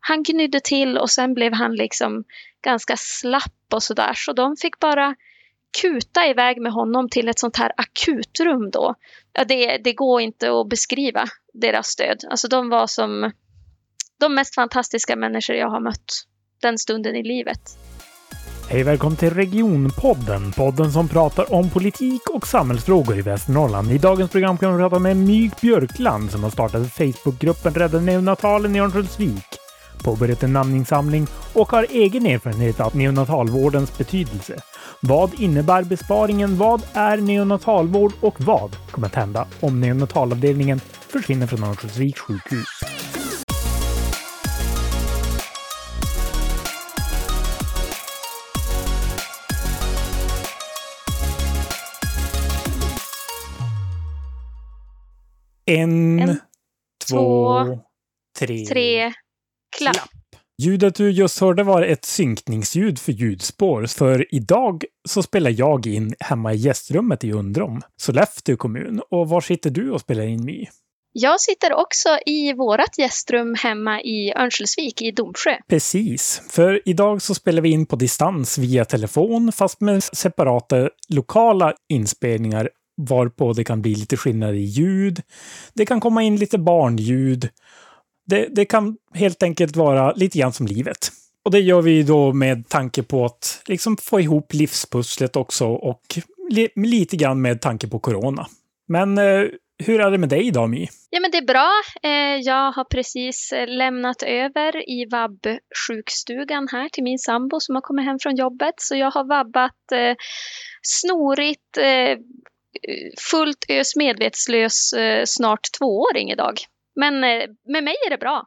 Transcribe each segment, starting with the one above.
han gnydde till och sen blev han liksom ganska slapp och sådär. Så de fick bara kuta iväg med honom till ett sånt här akutrum då. Ja, det, det går inte att beskriva deras stöd. Alltså de var som de mest fantastiska människor jag har mött den stunden i livet. Hej välkommen till Regionpodden, podden som pratar om politik och samhällsfrågor i Västernorrland. I dagens program kan vi prata med Myg Björkland som har startat Facebookgruppen Rädda neonatalen i Örnsköldsvik, påbörjat en namninsamling och har egen erfarenhet av neonatalvårdens betydelse. Vad innebär besparingen? Vad är neonatalvård och vad kommer att hända om neonatalavdelningen försvinner från Örnsköldsviks sjukhus? En, En, två, två, tre. Tre, klapp. Ljudet du just hörde var ett synkningsljud för ljudspår, för idag så spelar jag in hemma i gästrummet i Undrom, Sollefteå kommun. Och var sitter du och spelar in My? Jag sitter också i vårat gästrum hemma i Örnsköldsvik i Domsjö. Precis, för idag så spelar vi in på distans via telefon, fast med separata lokala inspelningar varpå det kan bli lite skillnad i ljud. Det kan komma in lite barnljud. Det, det kan helt enkelt vara lite grann som livet. Och det gör vi då med tanke på att liksom få ihop livspusslet också och li lite grann med tanke på corona. Men eh, hur är det med dig idag, My? Ja, men det är bra. Eh, Jag har precis eh, lämnat över i vab-sjukstugan här till min sambo som har kommit hem från jobbet. Så jag har vabbat eh, snorigt, eh, eh fullt ös medvetslös, eh, snart tvååring idag. Men eh, med mig är det bra.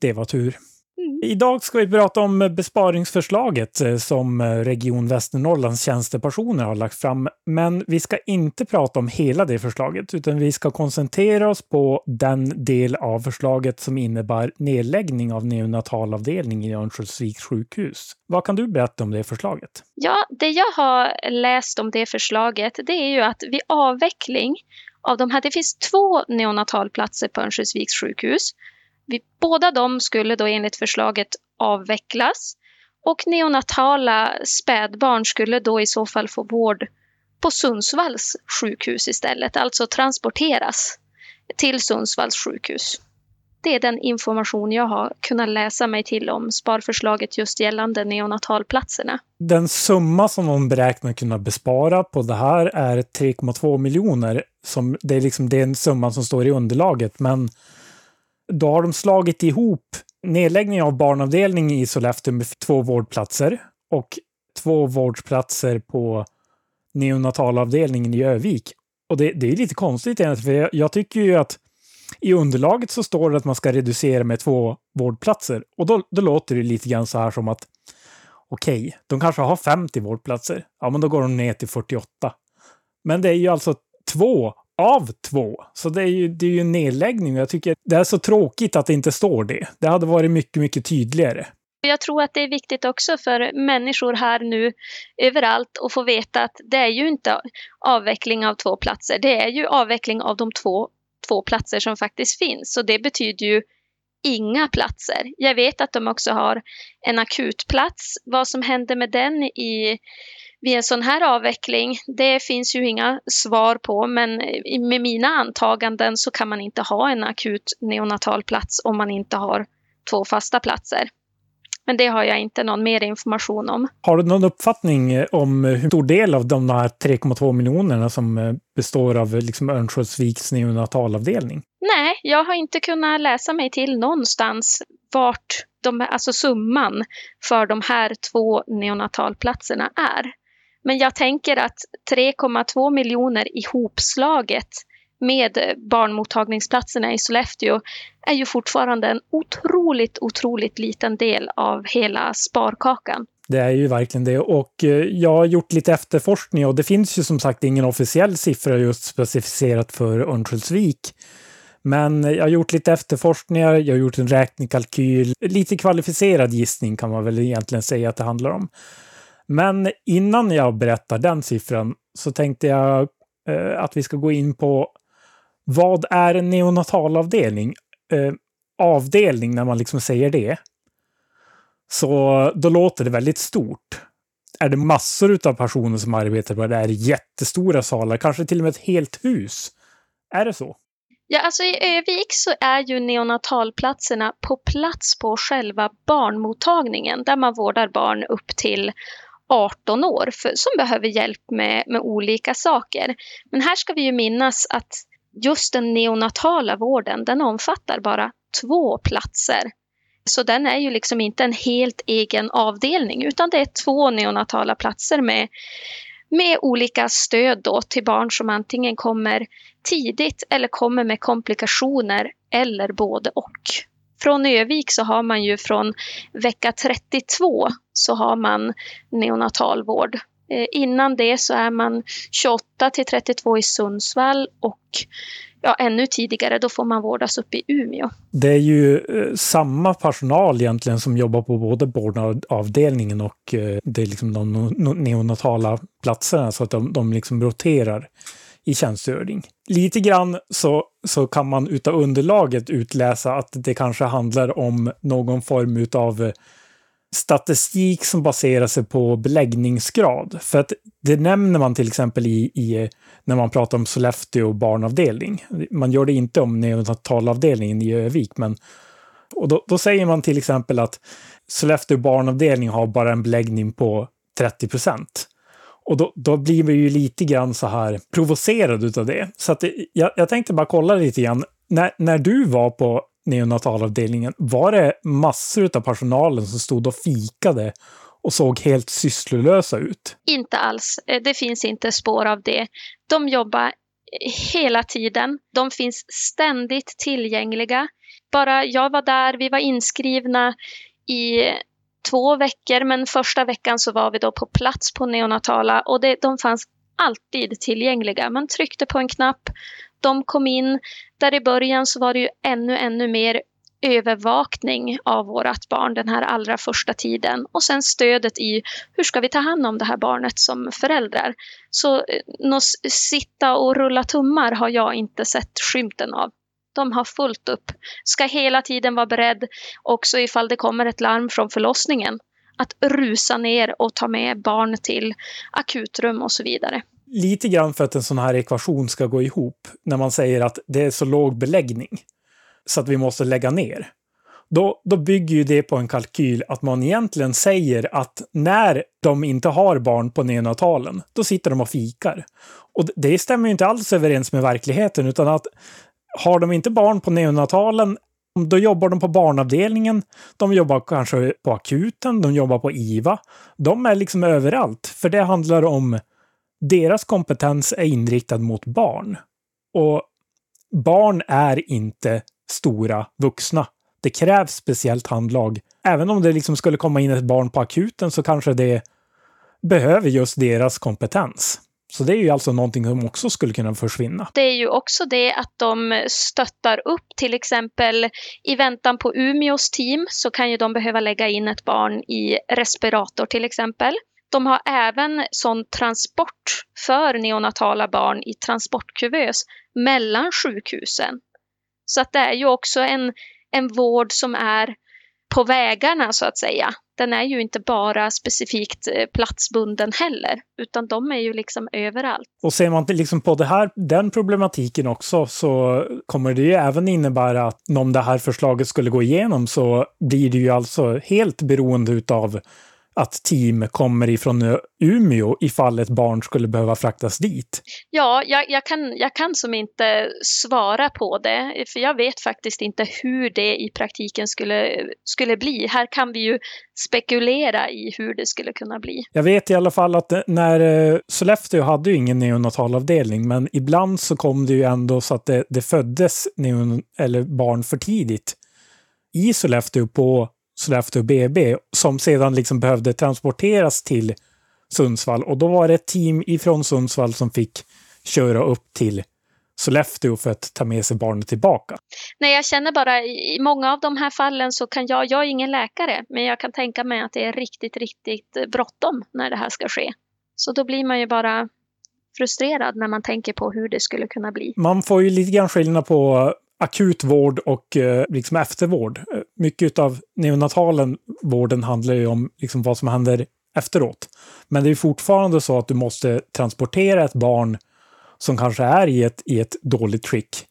Det var tur. Mm. Idag ska vi prata om besparingsförslaget eh, som eh, Region Västernorrlands tjänstepersoner har lagt fram. Men vi ska inte prata om hela det förslaget, utan vi ska koncentrera oss på den del av förslaget som innebär nedläggning av neonatalavdelning i Örnsköldsviks sjukhus. Vad kan du berätta om det förslaget? Ja, det jag har läst om det förslaget, det är ju att vid avveckling av de här, det finns två neonatalplatser på Örnsköldsviks sjukhus. Vi, båda de skulle då enligt förslaget avvecklas och neonatala spädbarn skulle då i så fall få vård på Sundsvalls sjukhus istället, alltså transporteras till Sundsvalls sjukhus. Det är den information jag har kunnat läsa mig till om sparförslaget just gällande neonatalplatserna. Den summa som de beräknar kunna bespara på det här är 3,2 miljoner. Som, det är liksom den summan som står i underlaget, men då har de slagit ihop nedläggning av barnavdelning i Sollefteå med två vårdplatser och två vårdplatser på neonatalavdelningen i Övik. Och det, det är lite konstigt egentligen, för jag, jag tycker ju att i underlaget så står det att man ska reducera med två vårdplatser. Och då, då låter det lite grann så här som att okej, okay, de kanske har 50 vårdplatser. Ja, men då går de ner till 48. Men det är ju alltså två av två. Så det är ju, det är ju en nedläggning. Jag tycker det är så tråkigt att det inte står det. Det hade varit mycket, mycket tydligare. Jag tror att det är viktigt också för människor här nu överallt att få veta att det är ju inte avveckling av två platser. Det är ju avveckling av de två, två platser som faktiskt finns. Så det betyder ju inga platser. Jag vet att de också har en akutplats. Vad som händer med den i vid en sån här avveckling, det finns ju inga svar på, men med mina antaganden så kan man inte ha en akut neonatalplats om man inte har två fasta platser. Men det har jag inte någon mer information om. Har du någon uppfattning om hur stor del av de här 3,2 miljonerna som består av liksom Örnsköldsviks neonatalavdelning? Nej, jag har inte kunnat läsa mig till någonstans vart de, alltså summan för de här två neonatalplatserna är. Men jag tänker att 3,2 miljoner ihopslaget med barnmottagningsplatserna i Sollefteå är ju fortfarande en otroligt, otroligt liten del av hela sparkakan. Det är ju verkligen det och eh, jag har gjort lite efterforskning och det finns ju som sagt ingen officiell siffra just specificerat för Örnsköldsvik. Men jag har gjort lite efterforskningar, jag har gjort en räknekalkyl, lite kvalificerad gissning kan man väl egentligen säga att det handlar om. Men innan jag berättar den siffran så tänkte jag eh, att vi ska gå in på vad är en neonatalavdelning? Eh, avdelning när man liksom säger det. Så då låter det väldigt stort. Är det massor av personer som arbetar på det? Är det jättestora salar? Kanske till och med ett helt hus? Är det så? Ja, alltså i Övik så är ju neonatalplatserna på plats på själva barnmottagningen där man vårdar barn upp till 18 år för, som behöver hjälp med, med olika saker. Men här ska vi ju minnas att just den neonatala vården, den omfattar bara två platser. Så den är ju liksom inte en helt egen avdelning utan det är två neonatala platser med, med olika stöd då till barn som antingen kommer tidigt eller kommer med komplikationer eller både och. Från Övik så har man ju från vecka 32 så har man neonatalvård. Eh, innan det så är man 28 till 32 i Sundsvall och ja, ännu tidigare då får man vårdas upp i Umeå. Det är ju eh, samma personal egentligen som jobbar på både vårdavdelningen och eh, det är liksom de neonatala platserna så att de, de liksom roterar i tjänstgöring. Lite grann så, så kan man utav underlaget utläsa att det kanske handlar om någon form av statistik som baserar sig på beläggningsgrad. För att det nämner man till exempel i, i när man pratar om Sollefteå barnavdelning. Man gör det inte om neonatalavdelningen i Övik, men och då, då, säger man till exempel att Sollefteå barnavdelning har bara en beläggning på 30 procent. Och då, då blir vi ju lite grann så här provocerad utav det. Så att det, jag, jag tänkte bara kolla lite grann. När, när du var på neonatalavdelningen, var det massor av personalen som stod och fikade och såg helt sysslolösa ut? Inte alls. Eh, det finns inte spår av det. De jobbar eh, hela tiden. De finns ständigt tillgängliga. Bara jag var där, vi var inskrivna i två veckor, men första veckan så var vi då på plats på neonatala och det, de fanns alltid tillgängliga. Man tryckte på en knapp, de kom in. Där i början så var det ju ännu, ännu mer övervakning av vårt barn den här allra första tiden och sen stödet i hur ska vi ta hand om det här barnet som föräldrar. Så eh, något sitta och rulla tummar har jag inte sett skymten av. De har fullt upp, ska hela tiden vara beredd också ifall det kommer ett larm från förlossningen att rusa ner och ta med barn till akutrum och så vidare lite grann för att en sån här ekvation ska gå ihop när man säger att det är så låg beläggning så att vi måste lägga ner. Då, då bygger ju det på en kalkyl att man egentligen säger att när de inte har barn på neonatalen, då sitter de och fikar. Och det stämmer ju inte alls överens med verkligheten, utan att har de inte barn på neonatalen, då jobbar de på barnavdelningen, de jobbar kanske på akuten, de jobbar på IVA. De är liksom överallt, för det handlar om deras kompetens är inriktad mot barn. Och barn är inte stora vuxna. Det krävs speciellt handlag. Även om det liksom skulle komma in ett barn på akuten så kanske det behöver just deras kompetens. Så det är ju alltså någonting som också skulle kunna försvinna. Det är ju också det att de stöttar upp till exempel i väntan på Umeås team så kan ju de behöva lägga in ett barn i respirator till exempel. De har även sån transport för neonatala barn i transportkuvös mellan sjukhusen. Så att det är ju också en, en vård som är på vägarna så att säga. Den är ju inte bara specifikt eh, platsbunden heller, utan de är ju liksom överallt. Och ser man liksom på det här, den problematiken också så kommer det ju även innebära att om det här förslaget skulle gå igenom så blir det ju alltså helt beroende utav att team kommer ifrån Umeå ifall ett barn skulle behöva fraktas dit? Ja, jag, jag, kan, jag kan som inte svara på det, för jag vet faktiskt inte hur det i praktiken skulle, skulle bli. Här kan vi ju spekulera i hur det skulle kunna bli. Jag vet i alla fall att när eh, Sollefteå hade ju ingen neonatalavdelning, men ibland så kom det ju ändå så att det, det föddes neon, eller barn för tidigt i Sollefteå på Sollefteå BB som sedan liksom behövde transporteras till Sundsvall och då var det ett team ifrån Sundsvall som fick köra upp till Sollefteå för att ta med sig barnet tillbaka. Nej, jag känner bara i många av de här fallen så kan jag, jag är ingen läkare, men jag kan tänka mig att det är riktigt, riktigt bråttom när det här ska ske. Så då blir man ju bara frustrerad när man tänker på hur det skulle kunna bli. Man får ju lite grann skillnad på akut vård och eh, liksom eftervård. Mycket av neonatalen vården handlar ju om liksom vad som händer efteråt. Men det är fortfarande så att du måste transportera ett barn som kanske är i ett, i ett dåligt skick.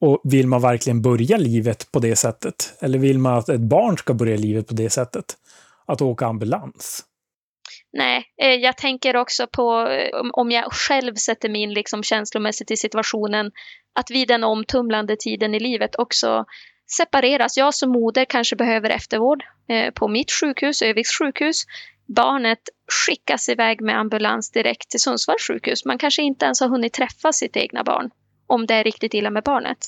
Och vill man verkligen börja livet på det sättet? Eller vill man att ett barn ska börja livet på det sättet? Att åka ambulans? Nej, eh, jag tänker också på om jag själv sätter mig in liksom känslomässigt i situationen att vid den omtumlande tiden i livet också separeras. Jag som moder kanske behöver eftervård eh, på mitt sjukhus, Öviks sjukhus. Barnet skickas iväg med ambulans direkt till Sundsvalls sjukhus. Man kanske inte ens har hunnit träffa sitt egna barn om det är riktigt illa med barnet.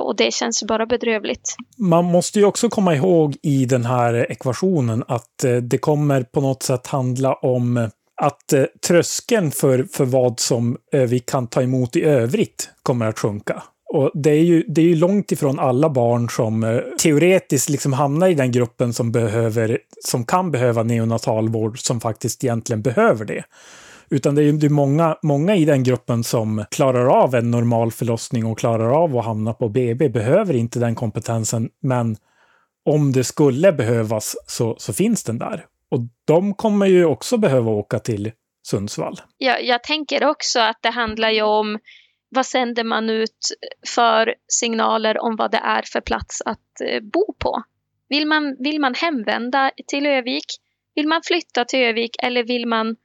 Och det känns bara bedrövligt. Man måste ju också komma ihåg i den här ekvationen att eh, det kommer på något sätt handla om eh, att tröskeln för, för vad som vi kan ta emot i övrigt kommer att sjunka. Och det är, ju, det är ju långt ifrån alla barn som eh, teoretiskt liksom hamnar i den gruppen som, behöver, som kan behöva neonatalvård som faktiskt egentligen behöver det. Utan det är ju många, många i den gruppen som klarar av en normal förlossning och klarar av att hamna på BB, behöver inte den kompetensen, men om det skulle behövas så, så finns den där. Och de kommer ju också behöva åka till Sundsvall. Ja, jag tänker också att det handlar ju om vad sänder man ut för signaler om vad det är för plats att eh, bo på? Vill man, vill man hemvända till Övik? Vill man flytta till Övik eller vill man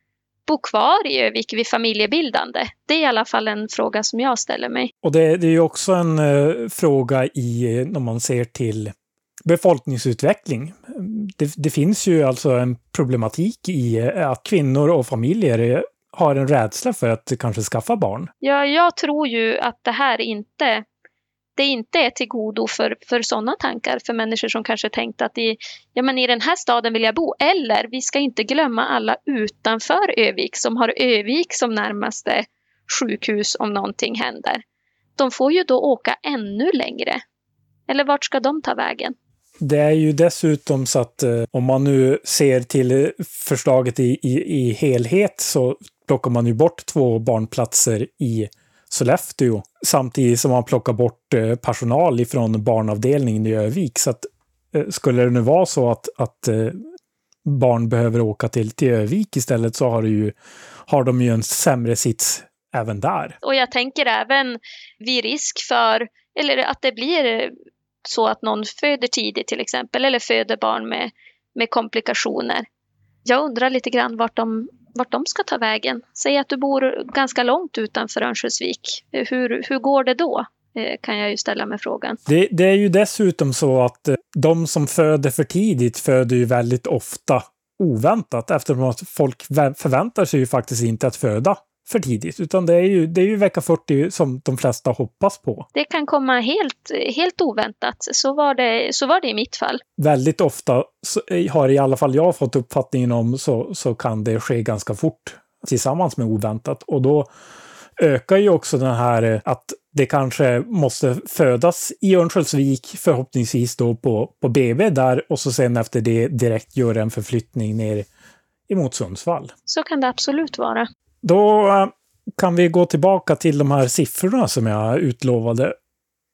bo kvar i Övik vid familjebildande? Det är i alla fall en fråga som jag ställer mig. Och det, det är ju också en uh, fråga i, eh, när man ser till befolkningsutveckling. Det, det, finns ju alltså en problematik i att kvinnor och familjer har en rädsla för att kanske skaffa barn. Ja, jag tror ju att det här inte det inte är till godo för, för sådana tankar för människor som kanske tänkt att i, ja, men i den här staden vill jag bo. Eller vi ska inte glömma alla utanför Övik som har Övik som närmaste sjukhus om någonting händer. De får ju då åka ännu längre. Eller vart ska de ta vägen? Det är ju dessutom så att eh, om man nu ser till förslaget i, i, i helhet så plockar man ju bort två barnplatser i Sollefteå samtidigt som man plockar bort eh, personal ifrån barnavdelningen i Övik. Så att eh, skulle det nu vara så att, att eh, barn behöver åka till, till Övik istället så har, ju, har de ju en sämre sits även där. Och jag tänker även vid risk för, eller att det blir så att någon föder tidigt till exempel, eller föder barn med, med komplikationer. Jag undrar lite grann vart de vart de ska ta vägen. Säg att du bor ganska långt utanför Örnsköldsvik. Hur, hur går det då? Eh, kan jag ju ställa mig frågan. Det, det, är ju dessutom så att eh, de som föder för tidigt föder ju väldigt ofta oväntat eftersom att folk förväntar sig ju faktiskt inte att föda för tidigt, utan det är ju, det är ju vecka 40 som de flesta hoppas på. Det kan komma helt, helt oväntat. Så var, det, så var det i mitt fall. Väldigt ofta har i alla fall jag fått uppfattningen om så, så kan det ske ganska fort tillsammans med oväntat. Och då ökar ju också den här att det kanske måste födas i Örnsköldsvik, förhoppningsvis då på, på BB där och så sen efter det direkt göra en förflyttning ner emot Sundsvall. Så kan det absolut vara. Då eh, kan vi gå tillbaka till de här siffrorna som jag utlovade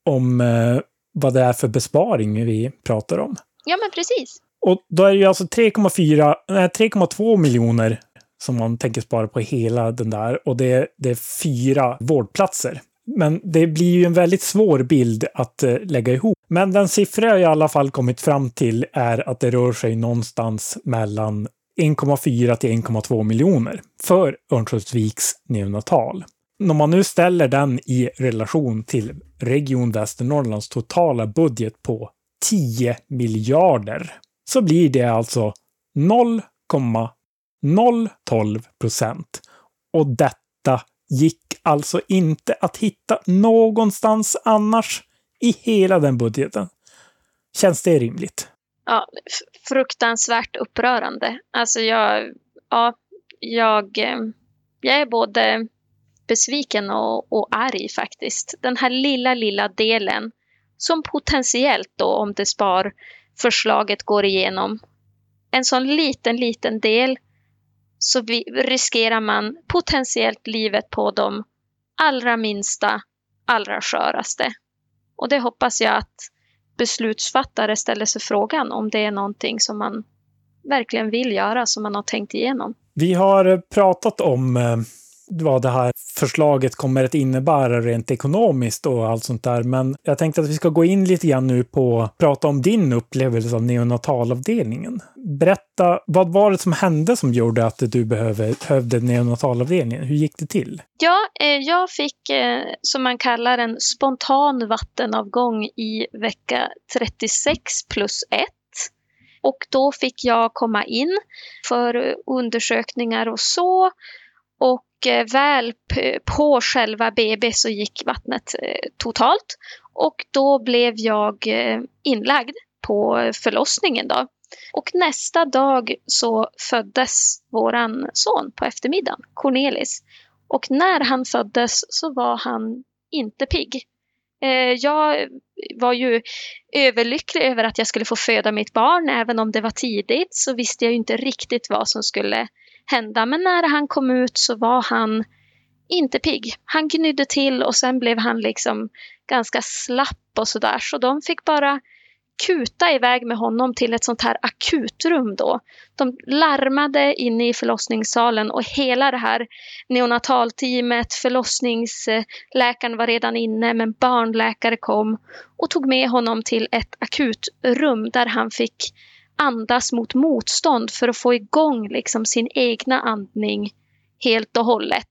om eh, vad det är för besparing vi pratar om. Ja, men precis. Och då är det ju alltså 3,2 miljoner som man tänker spara på hela den där och det, det är fyra vårdplatser. Men det blir ju en väldigt svår bild att uh, lägga ihop. Men den siffra jag i alla fall kommit fram till är att det rör sig någonstans mellan 1,4 till 1,2 miljoner för Örnsköldsviks neonatal. Om man nu ställer den i relation till Region Västernorrlands totala budget på 10 miljarder så blir det alltså 0,012 procent. Och detta gick alltså inte att hitta någonstans annars i hela den budgeten. Känns det rimligt? Ja, fruktansvärt upprörande. Alltså jag, ja, jag, eh, jag är både besviken och, och arg faktiskt. Den här lilla, lilla delen som potentiellt då, om det spar förslaget går igenom, en sån liten, liten del så vi, riskerar man potentiellt livet på de allra minsta, allra sköraste. Och det hoppas jag att beslutsfattare ställer sig frågan om det är någonting som man verkligen vill göra, som man har tänkt igenom. Vi har eh, pratat om eh, vad det här förslaget kommer att innebära rent ekonomiskt och allt sånt där. Men jag tänkte att vi ska gå in lite grann nu på att prata om din upplevelse av neonatalavdelningen. Berätta, vad var det som hände som gjorde att du behövde neonatalavdelningen? Hur gick det till? Ja, eh, jag fick, eh, som man kallar en spontan vattenavgång i vecka 36 plus 1. Och då fick jag komma in för undersökningar och så. Och Eh, väl på själva BB så gick vattnet eh, totalt. Och då blev jag eh, inlagd på förlossningen då. Och nästa dag så föddes våran son på eftermiddagen, Cornelis. Och när han föddes så var han inte pigg. Jag var ju överlycklig över att jag skulle få föda mitt barn. Även om det var tidigt så visste jag inte riktigt vad som skulle hända. Men när han kom ut så var han inte pigg. Han gnydde till och sen blev han liksom ganska slapp och sådär. Så de fick bara kuta iväg med honom till ett sånt här akutrum då. De larmade inne i förlossningssalen och hela det här neonatalteamet, förlossningsläkaren var redan inne men barnläkare kom och tog med honom till ett akutrum där han fick andas mot motstånd för att få igång liksom sin egna andning helt och hållet.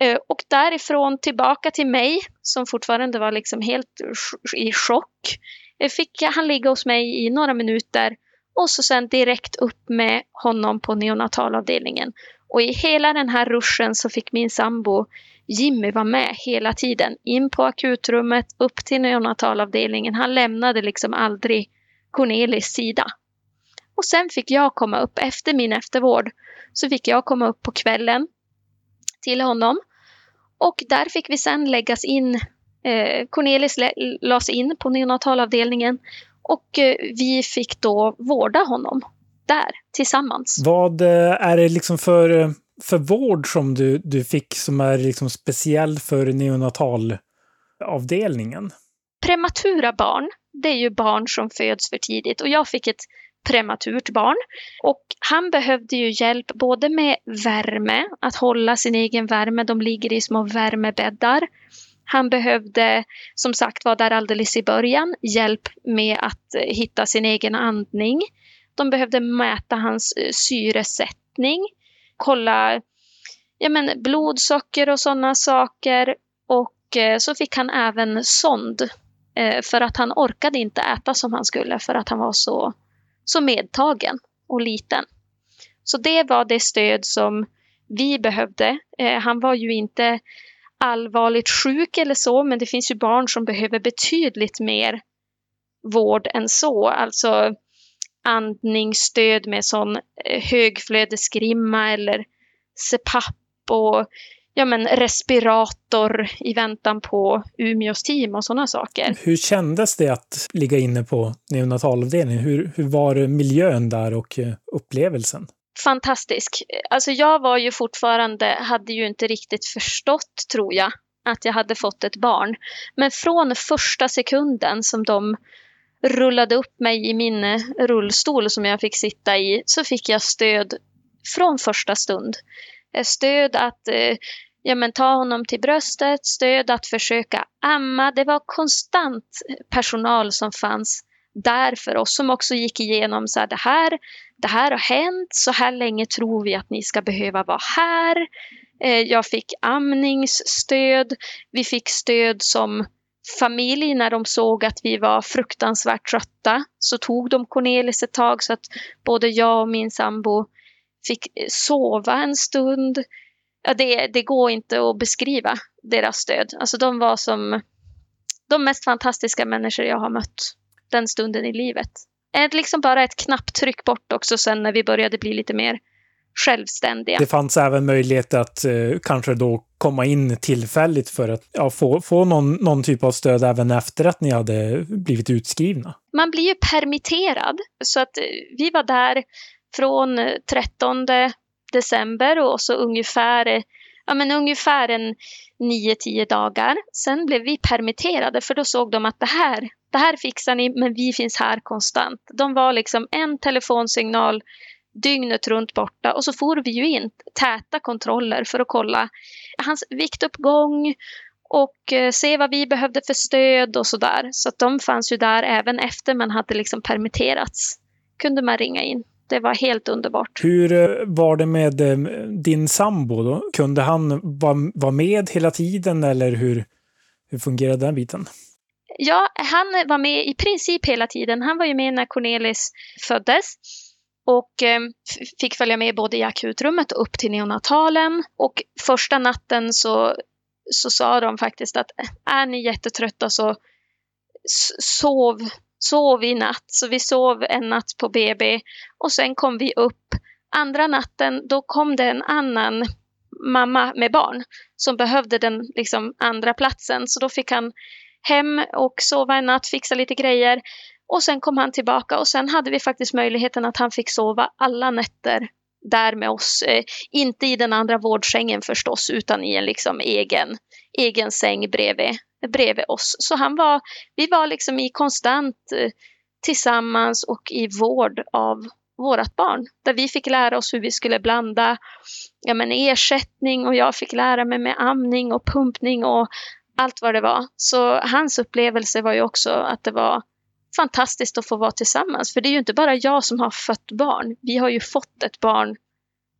Eh, och därifrån tillbaka till mig som fortfarande var liksom helt i chock eh, fick han ligga hos mig i några minuter och så sen direkt upp med honom på neonatalavdelningen. Och i hela den här ruschen så fick min sambo Jimmy vara med hela tiden. In på akutrummet, upp till neonatalavdelningen. Han lämnade liksom aldrig Cornelis sida. Och sen fick jag komma upp efter min eftervård. Så fick jag komma upp på kvällen till honom. Och där fick vi sen läggas in, eh, Cornelis lades in på neonatalavdelningen och eh, vi fick då vårda honom där tillsammans. Vad eh, är det liksom för, eh, för vård som du, du fick som är liksom speciell för neonatalavdelningen? Prematura barn det är ju barn som föds för tidigt och jag fick ett prematurt barn. Och han behövde ju hjälp både med värme, att hålla sin egen värme. De ligger i små värmebäddar. Han behövde som sagt var där alldeles i början hjälp med att eh, hitta sin egen andning. De behövde mäta hans eh, syresättning, kolla ja, men, blodsocker och sådana saker. Och eh, så fick han även sond Eh, för att han orkade inte äta som han skulle för att han var så, så medtagen och liten. Så det var det stöd som vi behövde. Eh, han var ju inte allvarligt sjuk eller så, men det finns ju barn som behöver betydligt mer vård än så. Alltså andningsstöd med sån eh, högflödesgrimma eller CPAP och ja, men respirator i väntan på Umeås team och sådana saker. Hur kändes det att ligga inne på neonatalavdelningen? Hur, hur var miljön där och eh, upplevelsen? Fantastisk. Alltså jag var ju fortfarande, hade ju inte riktigt förstått tror jag att jag hade fått ett barn. Men från första sekunden som de rullade upp mig i min rullstol som jag fick sitta i så fick jag stöd från första stund. Eh, stöd att eh, ja, men ta honom till bröstet, stöd att försöka amma. Det var konstant personal som fanns där för oss som också gick igenom så här, det här, det här har hänt, så här länge tror vi att ni ska behöva vara här. Eh, jag fick amningsstöd, vi fick stöd som familj när de såg att vi var fruktansvärt trötta så tog de Cornelis ett tag så att både jag och min sambo fick sova en stund ja, det, det går inte att beskriva deras stöd. Alltså de var som de mest fantastiska människor jag har mött den stunden i livet. Ett, liksom bara ett knapptryck bort också sen när vi började bli lite mer självständiga. Det fanns även möjlighet att eh, kanske då komma in tillfälligt för att ja, få, få någon, någon typ av stöd även efter att ni hade blivit utskrivna. Man blir ju permitterad så att eh, vi var där från eh, 13 december och så ungefär eh, ja, men ungefär en 9-10 dagar. Sen blev vi permitterade för då såg de att det här, det här fixar ni men vi finns här konstant. De var liksom en telefonsignal dygnet runt borta och så får vi ju in täta kontroller för att kolla hans viktuppgång och eh, se vad vi behövde för stöd och sådär. Så att de fanns ju där även efter man hade liksom permitterats. Kunde man ringa in. Det var helt underbart. Hur eh, var det med eh, din sambo då? Kunde han vara med hela tiden eller hur, hur fungerade den biten? Ja, han var med i princip hela tiden. Han var ju med när Cornelis föddes och eh, fick följa med både i akutrummet och upp till neonatalen. Och första natten så, så sa de faktiskt att är ni jättetrötta så sov, sov i natt. Så vi sov en natt på BB och sen kom vi upp. Andra natten då kom det en annan mamma med barn som behövde den liksom, andra platsen. Så då fick han hem och sova en natt, fixa lite grejer. Och sen kom han tillbaka och sen hade vi faktiskt möjligheten att han fick sova alla nätter där med oss. Eh, inte i den andra vårdsängen förstås, utan i en liksom egen, egen säng bredvid, bredvid oss. Så han var, vi var liksom i konstant eh, tillsammans och i vård av vårt barn. Där vi fick lära oss hur vi skulle blanda ja, men ersättning och jag fick lära mig med amning och pumpning och allt vad det var. Så hans upplevelse var ju också att det var fantastiskt att få vara tillsammans. För det är ju inte bara jag som har fött barn. Vi har ju fått ett barn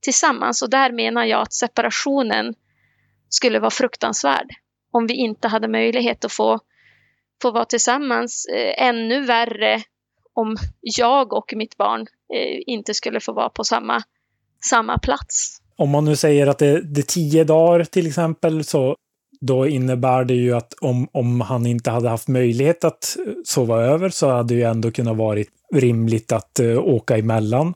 tillsammans och där menar jag att separationen skulle vara fruktansvärd om vi inte hade möjlighet att få, få vara tillsammans. Eh, ännu värre om jag och mitt barn eh, inte skulle få vara på samma, samma plats. Om man nu säger att det, det är tio dagar till exempel så då innebär det ju att om, om han inte hade haft möjlighet att eh, sova över så hade det ju ändå kunnat varit rimligt att uh, åka emellan.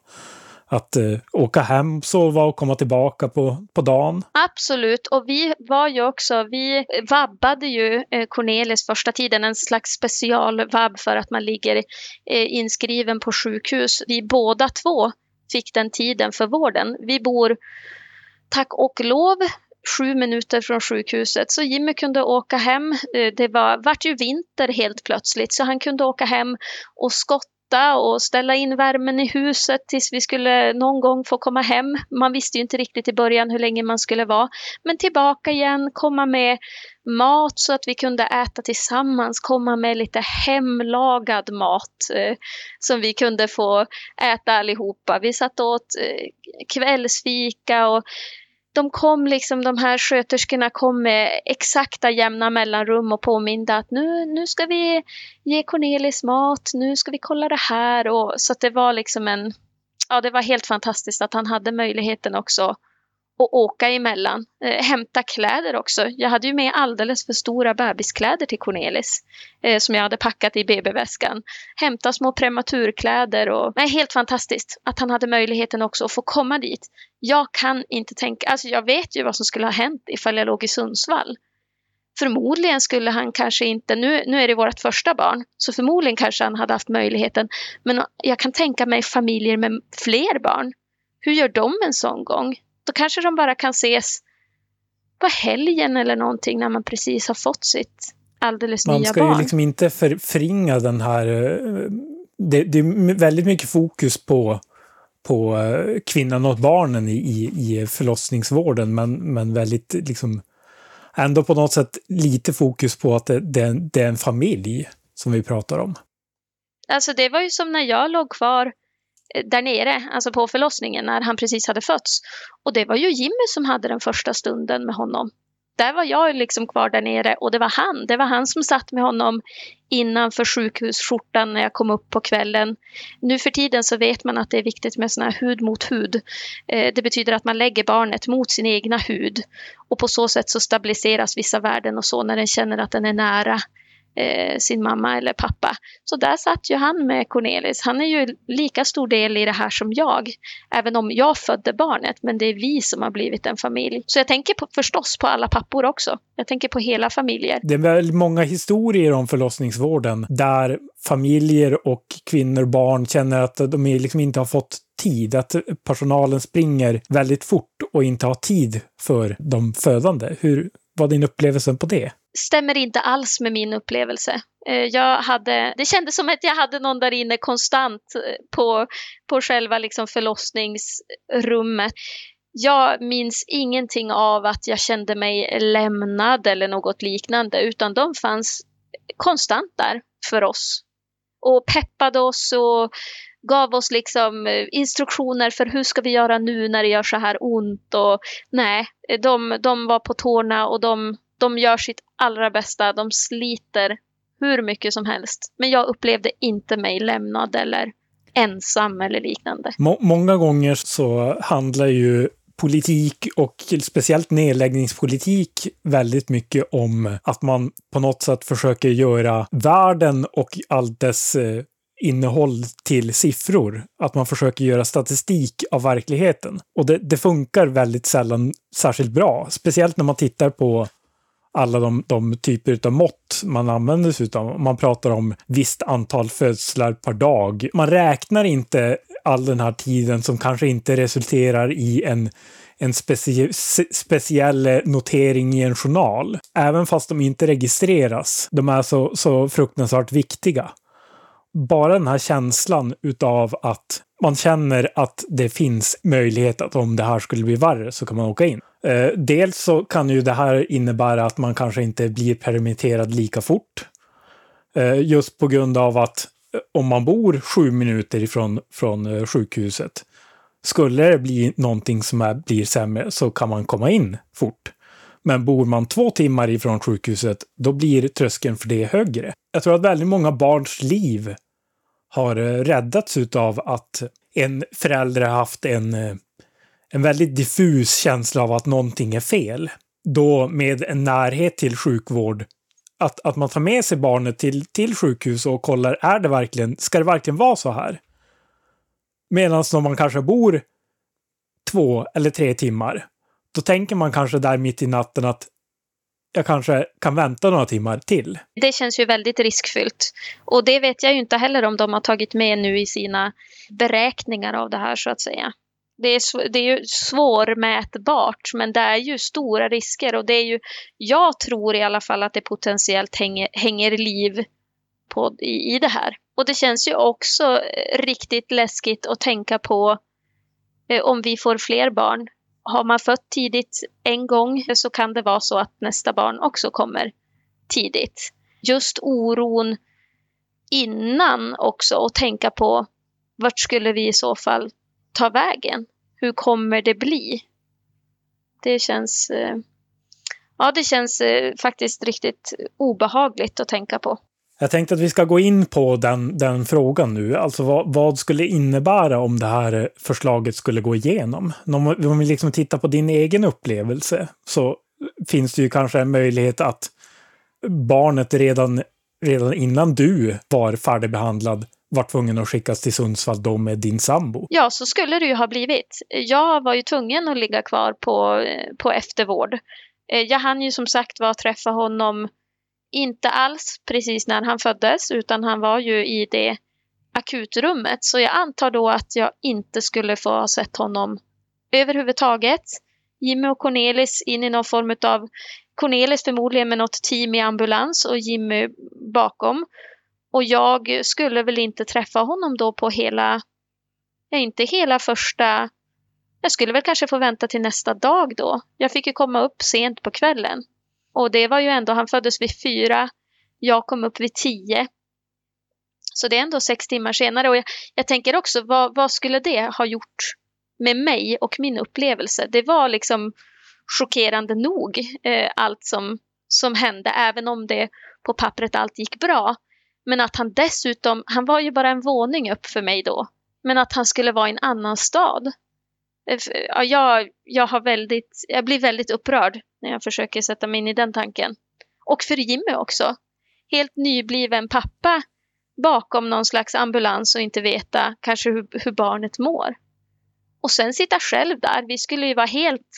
Att eh, åka hem, sova och komma tillbaka på, på dagen. Absolut, och vi var ju också, vi vabbade ju eh, Cornelis första tiden, en slags specialvabb för att man ligger eh, inskriven på sjukhus. Vi båda två fick den tiden för vården. Vi bor tack och lov sju minuter från sjukhuset. Så Jimmy kunde åka hem. Eh, det var, vart ju vinter helt plötsligt så han kunde åka hem och skotta och ställa in värmen i huset tills vi skulle någon gång få komma hem. Man visste ju inte riktigt i början hur länge man skulle vara. Men tillbaka igen, komma med mat så att vi kunde äta tillsammans, komma med lite hemlagad mat eh, som vi kunde få äta allihopa. Vi satt åt eh, kvällsfika och de kom liksom, de här sköterskorna kom med exakta jämna mellanrum och påminde att nu, nu ska vi ge Cornelis mat, nu ska vi kolla det här. Och, så att det var liksom en, ja det var helt fantastiskt att han hade möjligheten också och åka emellan. Eh, hämta kläder också. Jag hade ju med alldeles för stora bebiskläder till Cornelis eh, som jag hade packat i BB-väskan. Hämta små prematurkläder och nej, helt fantastiskt att han hade möjligheten också att få komma dit. Jag kan inte tänka, alltså jag vet ju vad som skulle ha hänt ifall jag låg i Sundsvall. Förmodligen skulle han kanske inte, nu, nu är det vårt första barn, så förmodligen kanske han hade haft möjligheten. Men jag kan tänka mig familjer med fler barn. Hur gör de en sån gång? Då kanske de bara kan ses på helgen eller någonting när man precis har fått sitt alldeles man nya barn. Man ska ju liksom inte för, förringa den här... Eh, det, det, är väldigt mycket fokus på, på eh, kvinnan och barnen i, i, i förlossningsvården, men, men väldigt liksom ändå på något sätt lite fokus på att det, det, det är en familj som vi pratar om. Alltså det var ju som när jag låg kvar Eh, där nere, alltså på förlossningen när han precis hade fötts. Och det var ju Jimmy som hade den första stunden med honom. Där var jag liksom kvar där nere och det var han. Det var han som satt med honom innanför sjukhusskjortan när jag kom upp på kvällen. Nu för tiden så vet man att det är viktigt med sån här hud mot hud. Eh, det betyder att man lägger barnet mot sin egna hud och på så sätt så stabiliseras vissa värden och så när den känner att den är nära eh, sin mamma eller pappa. Så där satt ju han med Cornelis. Han är ju lika stor del i det här som jag. Även om jag födde barnet, men det är vi som har blivit en familj. Så jag tänker på, förstås på alla pappor också. Jag tänker på hela familjer. Det är väldigt många historier om förlossningsvården där familjer och kvinnor och barn känner att de liksom inte har fått tid, att personalen springer väldigt fort och inte har tid för de födande. Hur var din upplevelse på det? Stämmer inte alls med min upplevelse. Eh, jag hade, det kändes som att jag hade någon där inne konstant eh, på, på själva liksom förlossningsrummet. Jag minns ingenting av att jag kände mig lämnad eller något liknande, utan de fanns konstant där för oss och peppade oss och gav oss liksom eh, instruktioner för hur ska vi göra nu när det gör så här ont och nej, de, de var på tårna och de, de gör sitt allra bästa. De sliter hur mycket som helst. Men jag upplevde inte mig lämnad eller ensam eller liknande. Må många gånger så handlar ju politik och speciellt nedläggningspolitik väldigt mycket om att man på något sätt försöker göra världen och allt dess eh, innehåll till siffror. Att man försöker göra statistik av verkligheten. Och det, det funkar väldigt sällan särskilt bra. Speciellt när man tittar på alla de, de typer av mått man använder sig av. Man pratar om visst antal födslar per dag. Man räknar inte all den här tiden som kanske inte resulterar i en en specie speciell notering i en journal. Även fast de inte registreras. De är så, så fruktansvärt viktiga. Bara den här känslan utav att man känner att det finns möjlighet att om det här skulle bli värre så kan man åka in. Eh, dels så kan ju det här innebära att man kanske inte blir permitterad lika fort. Eh, just på grund av att eh, om man bor sju minuter ifrån från eh, sjukhuset, skulle det bli någonting som är, blir sämre så kan man komma in fort. Men bor man två timmar ifrån sjukhuset, då blir tröskeln för det högre. Jag tror att väldigt många barns liv har eh, räddats av att en förälder har haft en eh, en väldigt diffus känsla av att någonting är fel. Då med en närhet till sjukvård, att, att man tar med sig barnet till, till sjukhus och kollar, är det verkligen, ska det verkligen vara så här? Medan om man kanske bor två eller tre timmar, då tänker man kanske där mitt i natten att jag kanske kan vänta några timmar till. Det känns ju väldigt riskfyllt. Och det vet jag ju inte heller om de har tagit med nu i sina beräkningar av det här så att säga det är, det är ju svårmätbart men det är ju stora risker och det är ju, jag tror i alla fall att det potentiellt hänger, hänger liv på, i, i det här. Och det känns ju också eh, riktigt läskigt att tänka på eh, om vi får fler barn. Har man fött tidigt en gång så kan det vara så att nästa barn också kommer tidigt. Just oron innan också och tänka på vart skulle vi i så fall ta vägen? Hur kommer det bli? Det känns, eh, ja, det känns eh, faktiskt riktigt obehagligt att tänka på. Jag tänkte att vi ska gå in på den, den frågan nu. Alltså vad, vad skulle innebära om det här förslaget skulle gå igenom? Om, om vi liksom tittar på din egen upplevelse så finns det ju kanske en möjlighet att barnet redan, redan innan du var färdigbehandlad var tvungen att skickas till Sundsvall då med din sambo. Ja, så skulle det ju ha blivit. Jag var ju tvungen att ligga kvar på, på eftervård. Eh, jag hann ju som sagt var träffa honom inte alls precis när han föddes utan han var ju i det akutrummet. Så jag antar då att jag inte skulle få ha sett honom överhuvudtaget. Jimmy och Cornelis in i någon form av Cornelis förmodligen med något team i ambulans och Jimmy bakom. Och jag skulle väl inte träffa honom då på hela, ja inte hela första, jag skulle väl kanske få vänta till nästa dag då. Jag fick ju komma upp sent på kvällen. Och det var ju ändå, han föddes vid fyra, jag kom upp vid tio. Så det är ändå sex timmar senare och jag, jag tänker också vad, vad skulle det ha gjort med mig och min upplevelse? Det var liksom chockerande nog eh, allt som, som hände, även om det på pappret allt gick bra. Men att han dessutom, han var ju bara en våning upp för mig då. Men att han skulle vara i en annan stad. Eh, ja, jag, jag, har väldigt, jag blir väldigt upprörd när jag försöker sätta mig in i den tanken. Och för Jimmy också. helt nybliven pappa bakom någon slags ambulans och inte veta kanske hur, hur barnet mår. Och sen sitta själv där. Vi skulle ju vara helt,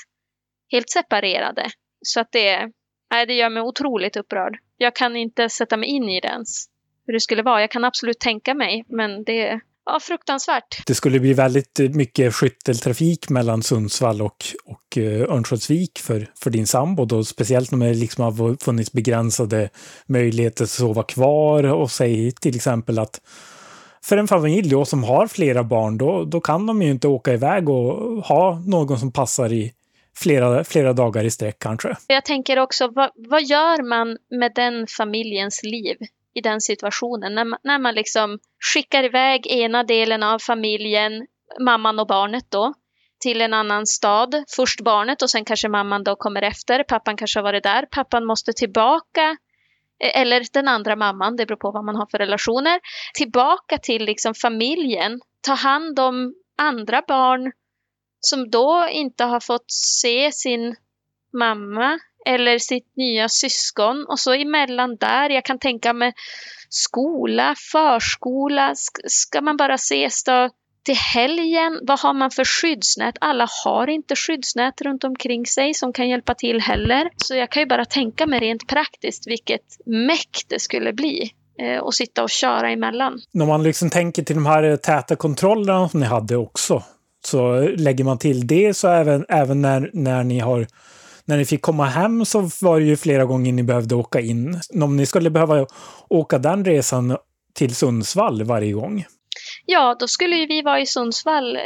helt separerade. Så att det, nej, det gör mig otroligt upprörd. Jag kan inte sätta mig in i det ens. Hur det skulle vara. Jag kan absolut tänka mig, men det, Ja, fruktansvärt. Det skulle bli väldigt mycket skytteltrafik mellan Sundsvall och, och uh, Örnsköldsvik för, för din sambo då, speciellt när det liksom har funnits begränsade möjligheter att sova kvar och säg till exempel att för en familj då som har flera barn, då, då kan de ju inte åka iväg och ha någon som passar i flera, flera dagar i sträck kanske. Jag tänker också, vad, vad gör man med den familjens liv i den situationen? När man, när man liksom skickar iväg ena delen av familjen, mamman och barnet då, till en annan stad. Först barnet och sen kanske mamman då kommer efter. Pappan kanske har varit där. Pappan måste tillbaka eh, eller den andra mamman, det beror på vad man har för relationer, tillbaka till liksom familjen, ta hand om andra barn som då inte har fått se sin mamma eller sitt nya syskon och så emellan där, jag kan tänka mig skola, förskola, ska man bara ses då till helgen, vad har man för skyddsnät? Alla har inte skyddsnät runt omkring sig som kan hjälpa till heller. Så jag kan ju bara tänka mig rent praktiskt vilket meck det skulle bli eh, och sitta och köra emellan. När man liksom tänker till de här eh, täta kontrollerna som ni hade också, så lägger man till det så även, även när, när ni har när ni fick komma hem så var det ju flera gånger ni behövde åka in. Om ni skulle behöva åka den resan till Sundsvall varje gång, Ja, då skulle ju vi vara i Sundsvall eh,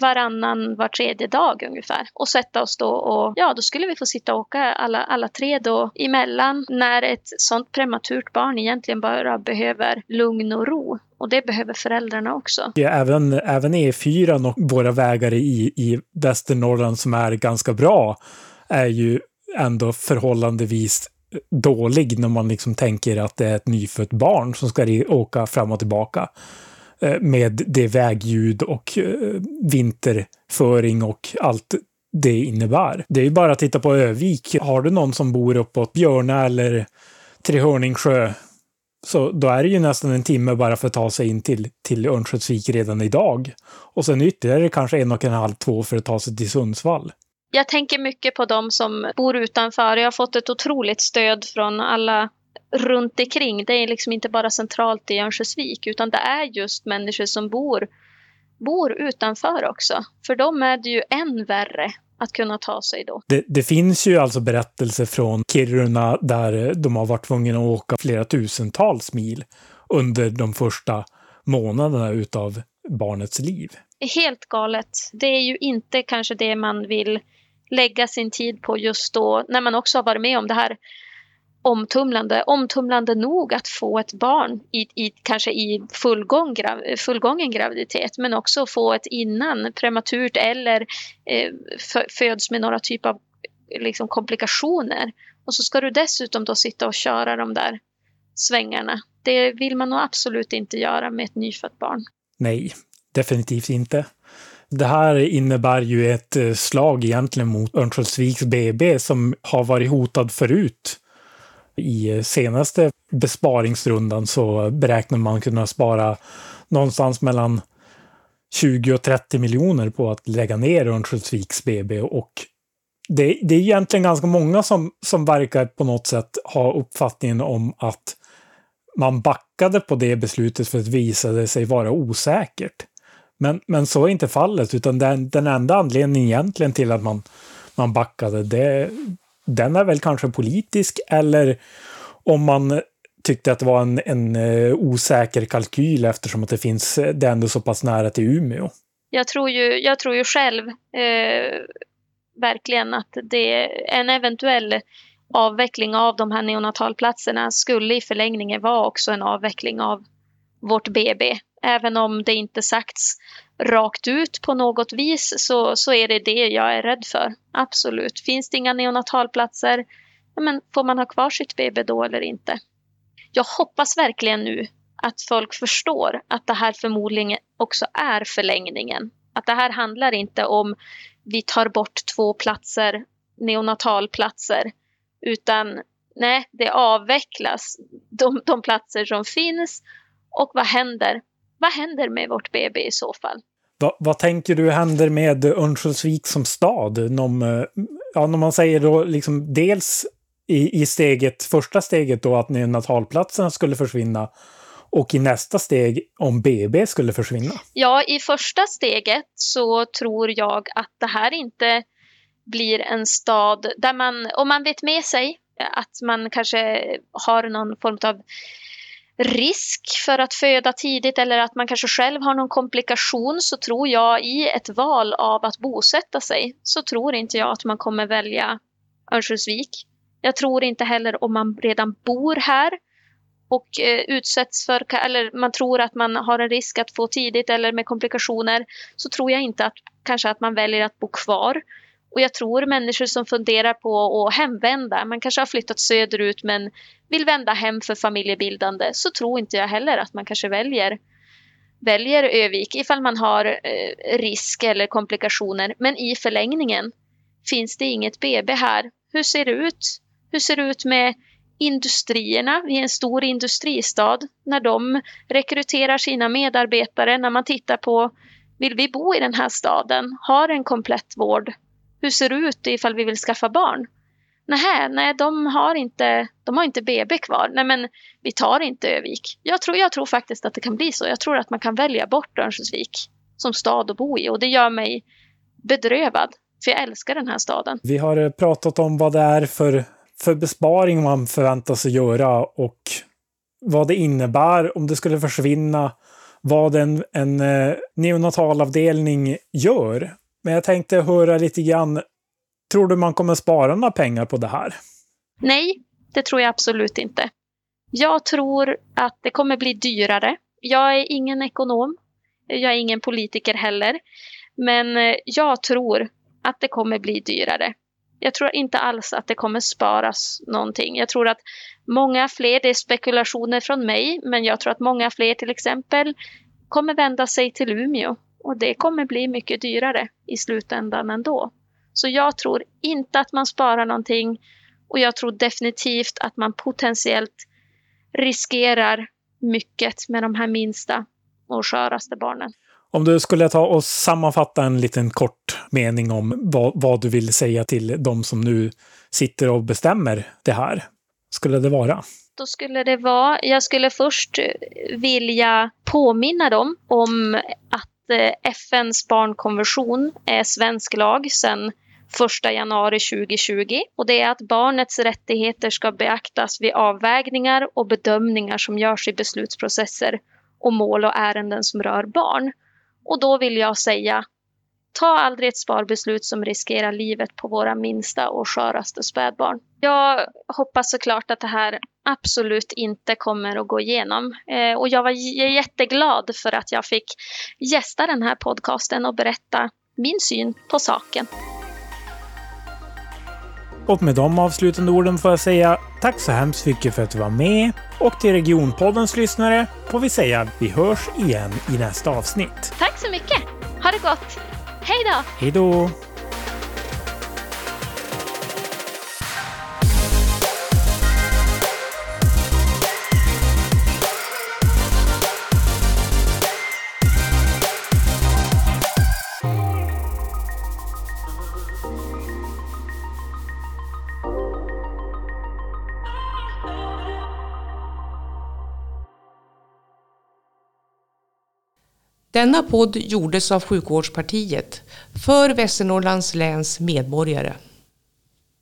varannan, var tredje dag ungefär och sätta oss då och ja, då skulle vi få sitta och åka alla, alla tre då emellan när ett sånt prematurt barn egentligen bara behöver lugn och ro. Och det behöver föräldrarna också. Ja, även, även E4 och våra vägar i, i Västernorrland som är ganska bra är ju ändå förhållandevis dålig när man liksom tänker att det är ett nyfött barn som ska åka fram och tillbaka. Eh, med det vägljud och eh, vinterföring och allt det innebär. Det är ju bara att titta på Övik. Har du någon som bor uppåt Björna eller Trehörningsjö så då är det ju nästan en timme bara för att ta sig in till, till Örnsköldsvik redan idag. Och sen ytterligare kanske en och en halv, två för att ta sig till Sundsvall. Jag tänker mycket på de som bor utanför. Jag har fått ett otroligt stöd från alla runt omkring. Det är liksom inte bara centralt i Örnsköldsvik utan det är just människor som bor, bor utanför också. För dem är det ju än värre att kunna ta sig då. Det, det, finns ju alltså berättelser från Kiruna där de har varit tvungna att åka flera tusentals mil under de första månaderna utav barnets liv. Helt galet. Det är ju inte kanske det man vill lägga sin tid på just då när man också har varit med om det här omtumlande, omtumlande nog att få ett barn i, i kanske i fullgång, grav, fullgången graviditet men också få ett innan prematurt eller eh, föds med några typer av liksom, komplikationer. Och så ska du dessutom då sitta och köra de där svängarna. Det vill man nog absolut inte göra med ett nyfött barn. Nej, definitivt inte. Det här innebär ju ett eh, slag egentligen mot Örnsköldsviks BB som har varit hotad förut i eh, senaste besparingsrundan så beräknar man kunna spara någonstans mellan 20 och 30 miljoner på att lägga ner Örnsköldsviks BB och det, det, är egentligen ganska många som, som verkar på något sätt ha uppfattningen om att man backade på det beslutet för att det visade sig vara osäkert. Men, men så är inte fallet, utan den, den enda anledningen egentligen till att man, man backade, det, den är väl kanske politisk eller om man tyckte att det var en, en eh, osäker kalkyl eftersom att det finns, eh, det är ändå så pass nära till Umeå. Jag tror ju, jag tror ju själv eh, verkligen att det är en eventuell avveckling av de här neonatalplatserna skulle i förlängningen vara också en avveckling av vårt BB. Även om det inte sagts rakt ut på något vis så, så är det det jag är rädd för. Absolut. Finns det inga neonatalplatser, men får man ha kvar sitt BB då eller inte? Jag hoppas verkligen nu att folk förstår att det här förmodligen också är förlängningen. Att det här handlar inte om vi tar bort två platser, neonatalplatser, utan nej, det avvecklas, de, de platser som finns. Och vad händer? Vad händer med vårt BB i så fall? Va, vad tänker du händer med Örnsköldsvik som stad? Om, eh, ja, när man säger då liksom dels i, i steget, första steget då att neonatalplatserna skulle försvinna och i nästa steg om BB skulle försvinna? Ja, i första steget så tror jag att det här inte blir en stad där man, om man vet med sig att man kanske har någon form av risk för att föda tidigt eller att man kanske själv har någon komplikation så tror jag i ett val av att bosätta sig så tror inte jag att man kommer välja Örnsköldsvik. Jag tror inte heller om man redan bor här och eh, utsätts för, eller man tror att man har en risk att få tidigt eller med komplikationer så tror jag inte att kanske att man väljer att bo kvar. Och jag tror människor som funderar på att hemvända, man kanske har flyttat söderut men vill vända hem för familjebildande, så tror inte jag heller att man kanske väljer väljer Övik ifall man har eh, risk eller komplikationer. Men i förlängningen finns det inget BB här. Hur ser det ut? Hur ser det ut med industrierna? Vi är en stor industristad. När de rekryterar sina medarbetare, när man tittar på vill vi bo i den här staden? Har en komplett vård? Hur ser det ut ifall vi vill skaffa barn? Nähä, nej, de har inte, de har inte BB kvar. Nej, men vi tar inte Övik. Jag tror, jag tror faktiskt att det kan bli så. Jag tror att man kan välja bort Örnsköldsvik som stad att bo i och det gör mig bedrövad. För jag älskar den här staden. Vi har eh, pratat om vad det är för, för besparing man förväntas göra och vad det innebär om det skulle försvinna. Vad en, en eh, neonatalavdelning gör men jag tänkte höra lite grann, tror du man kommer spara några pengar på det här? Nej, det tror jag absolut inte. Jag tror att det kommer bli dyrare. Jag är ingen ekonom. Jag är ingen politiker heller. Men eh, jag tror att det kommer bli dyrare. Jag tror inte alls att det kommer sparas någonting. Jag tror att många fler, det är spekulationer från mig, men jag tror att många fler till exempel kommer vända sig till Umeå och det kommer bli mycket dyrare i slutändan ändå. Så jag tror inte att man sparar någonting och jag tror definitivt att man potentiellt riskerar mycket med de här minsta och sköraste barnen. Om du skulle ta och sammanfatta en liten kort mening om vad, vad, du vill säga till de som nu sitter och bestämmer det här, skulle det vara? Då skulle det vara, jag skulle först vilja påminna dem om att Eh, FNs barnkonvention är svensk lag sedan 1 januari 2020 och det är att barnets rättigheter ska beaktas vid avvägningar och bedömningar som görs i beslutsprocesser och mål och ärenden som rör barn. Och då vill jag säga Ta aldrig ett sparbeslut som riskerar livet på våra minsta och sköraste spädbarn. Jag hoppas såklart att det här absolut inte kommer att gå igenom. Eh, och jag var jätteglad för att jag fick gästa den här podcasten och berätta min syn på saken. Och med de avslutande orden får jag säga tack så hemskt mycket för att du var med. Och till Regionpoddens lyssnare får vi säga att vi hörs igen i nästa avsnitt. Tack så mycket! Ha det gott! Hej då! Hej då! Denna podd gjordes av Sjukvårdspartiet för Västernorrlands läns medborgare.